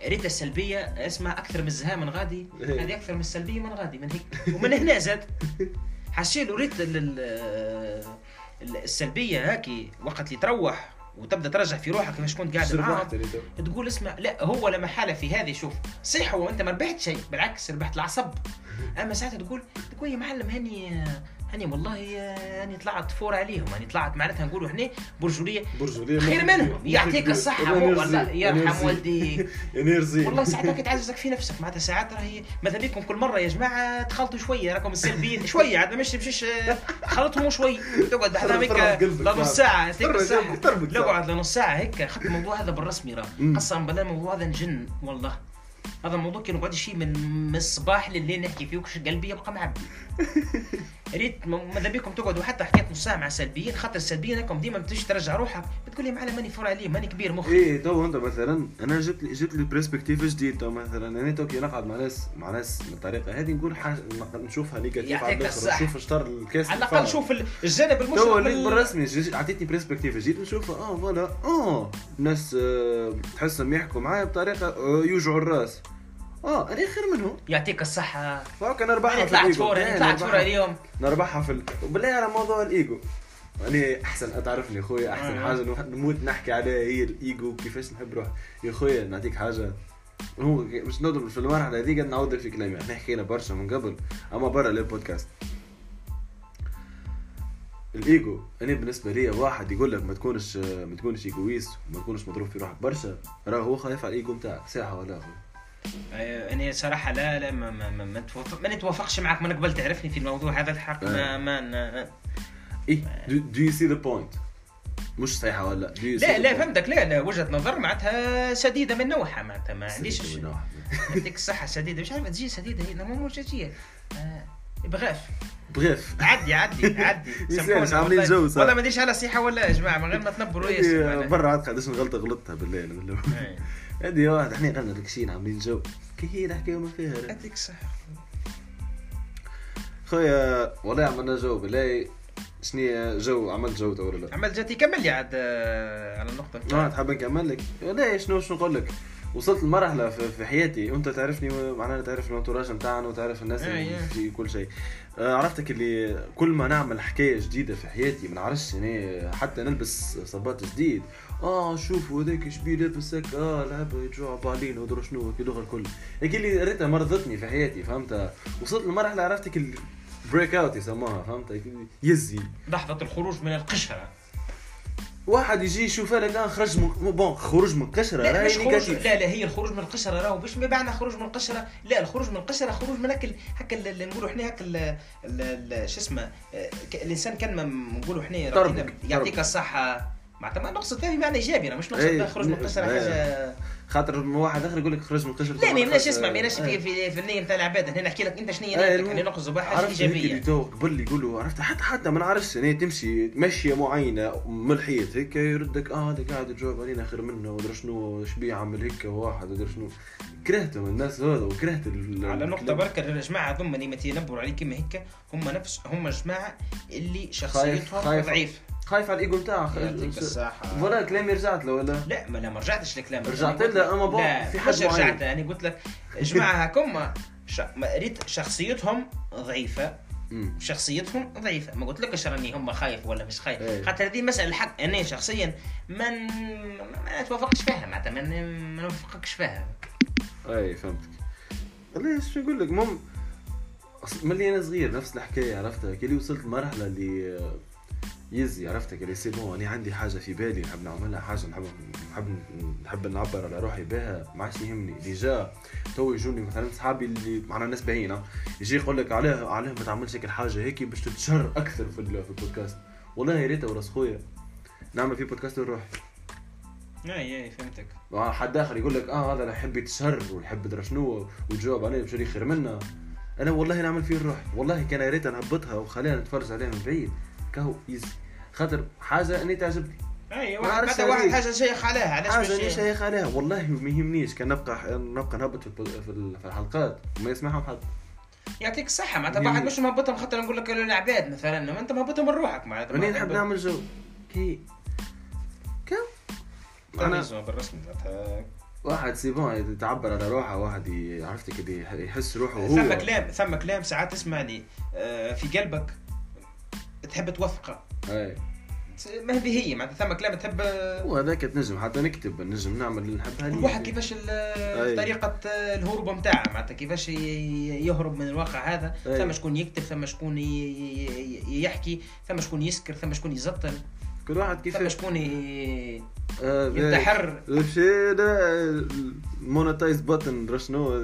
S2: ريت السلبية اسمها أكثر من الزهاء من غادي.
S1: إيه.
S2: هذه أكثر من السلبية من غادي من هيك. ومن هنا زاد. حسيلو ريت ال- ال- ال- السلبية هاكي وقت اللي تروح وتبدأ ترجع في روحك كيفاش كنت قاعد معاهم
S1: تو.
S2: تقول اسمع لا هو لما حاله في هذه شوف. صحيح هو أنت ما ربحت شيء بالعكس ربحت العصب. أما ساعتها تقول تقول يا معلم هاني هاني والله هاني طلعت fort عليهم. هاني طلعت معناتها نقولوا إحنا برجولية.
S1: برجولية
S2: خير منهم. يعطيك
S1: يرزق.
S2: والله
S1: الله
S2: يرحم. والديك. والله ساعات هكا تعززك في نفسك. معناتها ساعات راهي ماذا بيكم كل مرة يا جماعة تخلطوا شوية. راكم السلبيين شوية. عاد مش مشيش خلطهم شوي. تقعد بحذا هيك لنص ساعة. اقعد لنص ساعة هيك. اخذت الموضوع هذا بالرسمي راه. قسما بالله الموضوع هذا نجن والله. هذا الموضوع كي نقعد من من الصباح لليل نحكي فيه. وكش قلبي يبقى معبي. ريت ماذا بيكم تقعدوا حتى حكيت نص ساعة مع السلبيين خاطر السلبيين هكم ديما بتجي ترجع روحك. بتقول لي معلم ماني fort عليه ماني كبير مخي.
S1: إيه تو انت مثلا أنا جبت لي جبت لي perspective جديد تو مثلا. أنا تو كي نقعد مع ناس مع ناس من الطريقة هذه نقول حاجة نشوفها négatif على
S2: الآخر.
S1: نشوف شطر الكاس
S2: على الأقل شوف ال- الجانب
S1: تو
S2: المشرق
S1: وليت
S2: من-
S1: بالرسمي عطيتني perspective جديد نشوفها آه voilà. آه ناس آه، تحسهم يحكوا معايا بطريقة آه، يوجعوا الراس. آه أنا خير منهم
S2: يعطيك الصحة.
S1: فهاك نربحها
S2: أنا
S1: في
S2: طلعت
S1: إيه،
S2: أنا طلعت. فورة اليوم.
S1: نربحها في ال... وبالله على موضوع الإيجو. أنا أحسن تعرفني خويا أحسن
S2: آه.
S1: حاجة نوح- نموت نحكي عليها هي الإيجو كيفاش نحب روحي يا خويا نعطيك حاجة. هو مش نضرب في المرحلة هذه قد نعود في كلامي إحنا حكينا برشا من قبل أما برا للبودكاست. الإيجو أنا بالنسبة لي واحد يقول لك ما تكونش ما تكونش égoïste وما تكونش مضروب في روحك. برشا راه هو خايف على الإيجو نتاعك ساعه ولا اخويا
S2: أنا صراحة لا لا ما ما ما, ما, توافق ما نتوافقش معك من قبل تعرفني في الموضوع هذا الحق ما
S1: آه.
S2: ما, ما
S1: إيه do you see the point مش صحيحة ولا
S2: لا لا؟ فهمتك لا لا وجهة نظر معناتها سديدة من نوعها معناتها ما عنديش. يعطيك الصحة سديدة مش عارف تجي سديدة هي normal مش تجي آه، بغاف
S1: بغيف
S2: عدي عدي عدي سامحوني
S1: عاملين. جو صح.
S2: والله ما ادريش على صحة ولا يا جماعة من غير ما تنبروا ياسر معناها.
S1: برا عاد قداش غلطه غلطتها بالليل من هذه واحد إحنا غنى لكشين عاملين جو كي هي الحكاية ما فيها
S2: يعطيك الصحة
S1: خويا والله عملنا جو بالله شنو جو عملت جو ولا لا؟
S2: عمل جاتي كمل لي عاد آه، على النقطة آه.
S1: تحب نكمل لك؟ لا شنو شنو نقول لك؟ وصلت لمرحلة في, حياتي وأنت تعرفني معناها تعرف ال entourage نتاعنا وتعرف الناس
S2: إيه،
S1: اللي. في كل شيء. آه، عرفتك اللي كل ما نعمل حكاية جديدة في حياتي ما نعرفش يعني حتى نلبس صباط جديد آه شوفوا هذاك شبيه لابس هكا آه لعبة يتجوع بالين ودرو شنو كي لغة الكل هيك اللي ريتها مرضتني في حياتي فهمت؟ وصلت لمرحلة عرفتك ال break out يسموها فهمت؟ يزي.
S2: لحظة الخروج من القشرة.
S1: واحد يجي يشوف لك آه خرج من bon خروج من قشره
S2: لا مش خروج
S1: négatif
S2: لا لا هي الخروج من القشرة راهو. مش بمعنى خروج من القشرة؟ لا الخروج من القشرة خروج من هكا هكا اللي نقولوا إحنا هكا شو اسمه آه، الإنسان كان ما نقولوا إحنا يعطيك. الصحة. معناتها ما نقصد فيها بمعنى إيجابي أنا مش نقصد بها خروج من القشره. حاجة
S1: خاطر واحد آخر يقول لك خرج من قشره
S2: لا ما يمناش اسمع ما يمناش
S1: إيه.
S2: في في في النية نتاع العباد هنا نحكي لك أنت شنو هي
S1: إيه،
S2: نيتك. إحنا نقصد بها حاجة
S1: عرفت
S2: إيجابية
S1: تو قبل يقولوا عرفت حتى حتى ما نعرفش أنا تمشي مشيه معينة من الحيط هيك يردك آه هذا قاعد يجاوب علينا خير منه ودر شنو شبيه عمل هيك واحد ودر شنو كرهتهم الناس هذا وكرهت
S2: على نقطة
S1: الكلام.
S2: بركة الجماعة هذوما اللي ينبروا عليك كيما هيك هم نفس هم جماعة اللي شخصيتهم
S1: خايف. خايف على الإيجو بتاعه
S2: يعطيك الصحة.
S1: ولا كلامي رجعت له ولا؟
S2: لا ما لا ما رجعتش لكلام
S1: رجعت له، أما بون في معين.
S2: رجعت. أنا قلت لك جماعة هكما ش... ما ريت شخصيتهم ضعيفة.
S1: مم.
S2: شخصيتهم ضعيفة. ما قلت لكش راني هم خايف ولا مش خايف.
S1: إيه.
S2: خاطر هذه مسألة الحق. أنا شخصيا ما ما نتوافقش فيها. معناتها ما نوافقكش فيها.
S1: اي فهمتك. والله شو نقول لك؟ المهم أص- ملي أنا صغير نفس الحكاية عرفتها كي وصلت لمرحلة اللي يزي عرفتك اللي c'est bon أنا عندي حاجة في بالي نحب نعملها حاجة نحب نحب نحب نعبر على روحي بها ما عادش يهمني. déjà تو يجوني مثلا صحابي اللي معنا ناس باهيين يجي يقول لك علاه علاه ما تعملش هيك الحاجة هيك باش تتشهر أكثر في ال- في البودكاست. والله يا ريت وراس خويا نعمل فيه بودكاست لروحي
S2: اي اي فهمتك.
S1: حد آخر يقول لك آه هذا أنا يحب يتشهر ويحب درا شنو وتجاوب عليه بشري خير منا أنا والله نعمل فيه الروح والله كان يا ريت نهبطها وخلينا نتفرج عليها من بعيد. كهو يزي خاطر حاجة أني تعجبني.
S2: أي
S1: ما
S2: واحد. حاجة شيخ عليها علاش حاجة
S1: أني شيخ عليها والله ما يهمنيش كان نبقى نبقى نهبط في الحلقات. وما يسمعهم حد
S2: يعطيك الصحة. معناتها. واحد مش مهبطهم خاطر نقول لك العباد مثلا. ما أنت مهبطهم من روحك معناتها
S1: أني نحب نعمل جو. كي كم؟
S2: أنا أنا معناتها
S1: واحد c'est bon يتعبر على روحه. واحد عرفت كده يحس روحه هو.
S2: ثم كلام ثم كلام. ساعات تسمع لي آه، في قلبك تحب توثقه
S1: أي.
S2: ما هذه هي معناتها ثم كلام تحب.
S1: وهذاك تنجم حتى نكتب نجم نعمل اللي نحبها
S2: كل واحد كيفاش طريقة الهروب نتاعه معناتها كيفاش يهرب من الواقع هذا.
S1: أي.
S2: ثم شكون يكتب ثم شكون يحكي ثم شكون يسكر ثم شكون يزطل
S1: كل واحد
S2: ثم
S1: كيفاش
S2: شكون
S1: آه،
S2: ينتحر.
S1: مشي مونتايز بutton شنو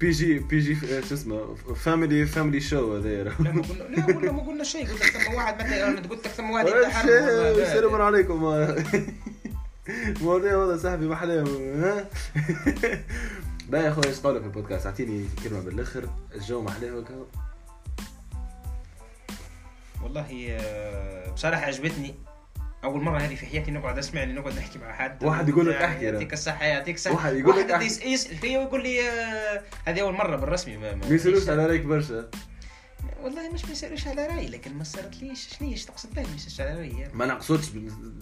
S1: بي جي بي جي شو اسمه فاميلي فاميلي شو هذا
S2: لا ما قلنا لا والله ما قلنا شيء. قلت لك ثم واحد مثلا أنا قلت لك ثم واحد والله. لا.
S1: السلام عليكم. مواضيع هذا صاحبي محلاهم ها؟ بقى يا اخويا إيش قولك في البودكاست؟ أعطيني كلمة بالآخر. الجو محلاه
S2: والله آه، بصراحة عجبتني. أول مرة هذه في حياتي نقعد أسمع لي نقعد نحكي مع حد.
S1: واحد يقول لك
S2: يعني
S1: أحكي.
S2: يعطيك الصحة يعطيك الصحة.
S1: واحد يقول لك أحكي.
S2: يس- يسال فيا ويقول لي آه، هذه أول مرة بالرسمي. ما,
S1: ما يصيروش على رأيك برشا.
S2: والله مش ما يسألوش على رأيي لكن ما صارتليش شنو هي؟ إيش تقصد بها؟ ما يسالش على رأيي
S1: ما نقصدش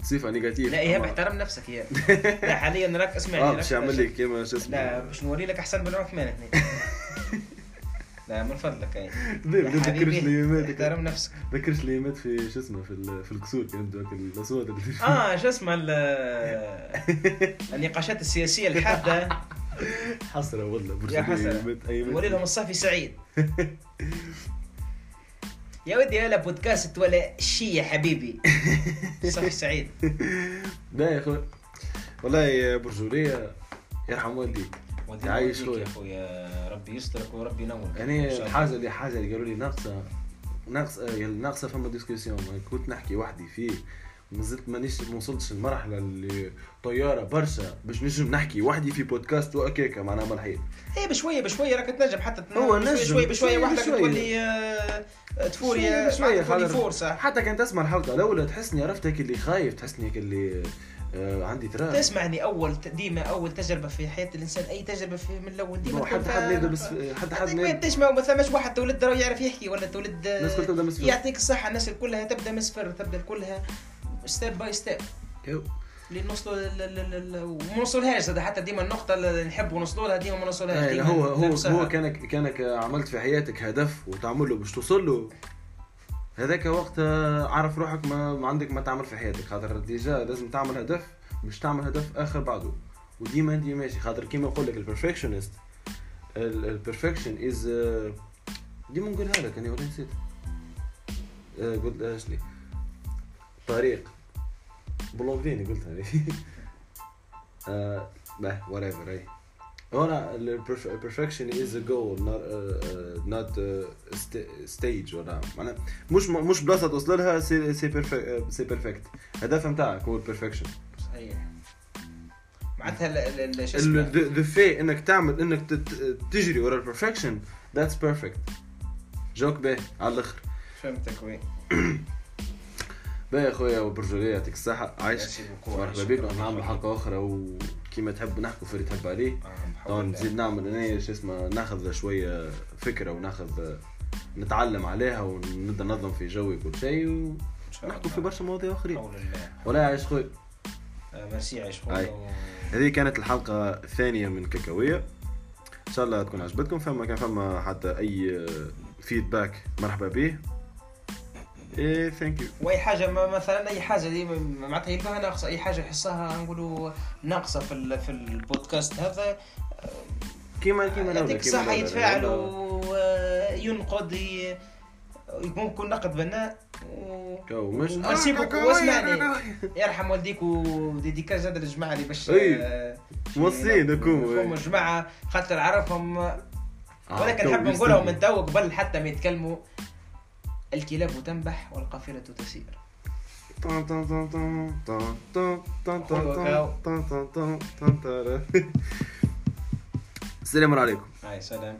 S1: بصفة négatif.
S2: لا ايهاب احترم نفسك يا. لا حاليا راك اسمعني آه
S1: باش يعمل لي كيما شو اسمه
S2: لا باش نوري لك احسن بن عثمان هنا لا من فضلك اي
S1: ما تذكرش الايامات
S2: احترم نفسك.
S1: تذكرش الايامات في شو اسمه في في الكسور كان اللي
S2: آه شو اسمه ال- النقاشات السياسية الحادة.
S1: حسرة والله
S2: يا. نوري لهم الصافي سعيد. يا ودي هلا بودكاست ولا شي يا حبيبي. صافي سعيد.
S1: لا يا أخوي والله يا برجولية يرحم والديك. خويا.
S2: يا خويا ربي يسترك وربي ينور
S1: يعني الحاجة اللي حاجة اللي قالوا لي ناقصه ناقصه ناقصه فما discussion كنت نحكي وحدي فيه ما زلت مانيش ما وصلتش المرحلة اللي طيارة برشا باش نجم نحكي وحدي في بودكاست وهكاكا معناها ما الحياة
S2: إيه بشوية بشوية راك تنجم حتى
S1: هو نجم.
S2: شوية بشوية
S1: شوية
S2: وحدك
S1: بشوية.
S2: تولي آه، تفور
S1: شوية
S2: يا
S1: بشوية
S2: تولي
S1: حاضر.
S2: فورصه
S1: حتى كان تسمع الحلقة الأولى تحسني عرفت هيك اللي خايف تحسني هيك اللي آه عندي تراب
S2: تسمعني أول ديما أول تجربة في حياة الإنسان أي تجربة في من الأول ديما تكون
S1: حد
S2: فيها-
S1: نبدا بس حد
S2: ما تسمع ما ثماش واحد تولد راه يعرف يحكي ولا تولد
S1: الناس كلها تبدأ مصفر
S2: يعطيك الصحة الناس كلها تبدأ من صفر تبدأ كلها step by
S1: step.
S2: اللي نوصلوا وما نوصلهاش هذا حتى ديما النقطة اللي نحب نوصلوا لها ديما ما نوصلهاش ديما
S1: هو هو. هو كانك كانك عملت في حياتك هدف وتعمل له باش توصل له. هذاك وقت عارف روحك ما, عندك ما تعمل في حياتك. خاطر déjà لازم تعمل هدف مش تعمل هدف آخر بعده. وديما انت ماشي. خاطر كيما نقول لك ال perfectionist ال perfection is ديما نقولها لك أنا ولا نسيت. آه، قلت آه، شنو؟ طريق. باللونجليني قلتها. آه، باه وات ايفر أي. هنا البرفكشن از جول نوت ستيج ولا معناها مش مش بلاصه توصل لها سي سي سي بيرفكت نتاعك هو البرفكشن
S2: صحيح معناتها
S1: ذا في انك تعمل انك تجري ورا البرفكشن that's perfect joke باهي على الآخر
S2: فهمتك وين
S1: باهي يا خويا وبرجولية يعطيك الصحة عايش. مرحبا. بكم نعمل حلقة أخرى وكيما تحب نحكوا في اللي تحب عليه.
S2: آه،.
S1: نزيد نعمل أنا شو اسمه ناخذ شوية فكرة وناخذ نتعلم عليها ونبدأ ننظم في جوي كل شيء ونحكوا في. برشا مواضيع
S2: الله.
S1: ولا يعيش خويا
S2: آه، ميرسي عايش. خويا
S1: هذه كانت الحلقة الثانية من كاكاوية. إن شاء الله تكون عجبتكم. فما كان فما حتى أي feedback مرحبا به. إيه thank you
S2: وأي حاجة ما مثلا أي حاجة دي معناتها يلقاها ناقصه أي حاجة يحسها نقولوا ناقصة في ال- في البودكاست هذا
S1: كيما كيما
S2: يعطيك الصحه. يتفاعل. وينقد يكون نقد بناء و...
S1: مش آه، beaucoup
S2: واسمعني. يرحم والديك و dédicace زاد للجماعه اللي باش. آه،
S1: موصين نكون.
S2: هم جماعة خاطر عرفهم
S1: آه،
S2: ولكن نحب نقولها من. تو قبل حتى ما يتكلموا الكلاب تنبح والقافلة تسير
S1: السلام عليكم.
S2: هاي سلام.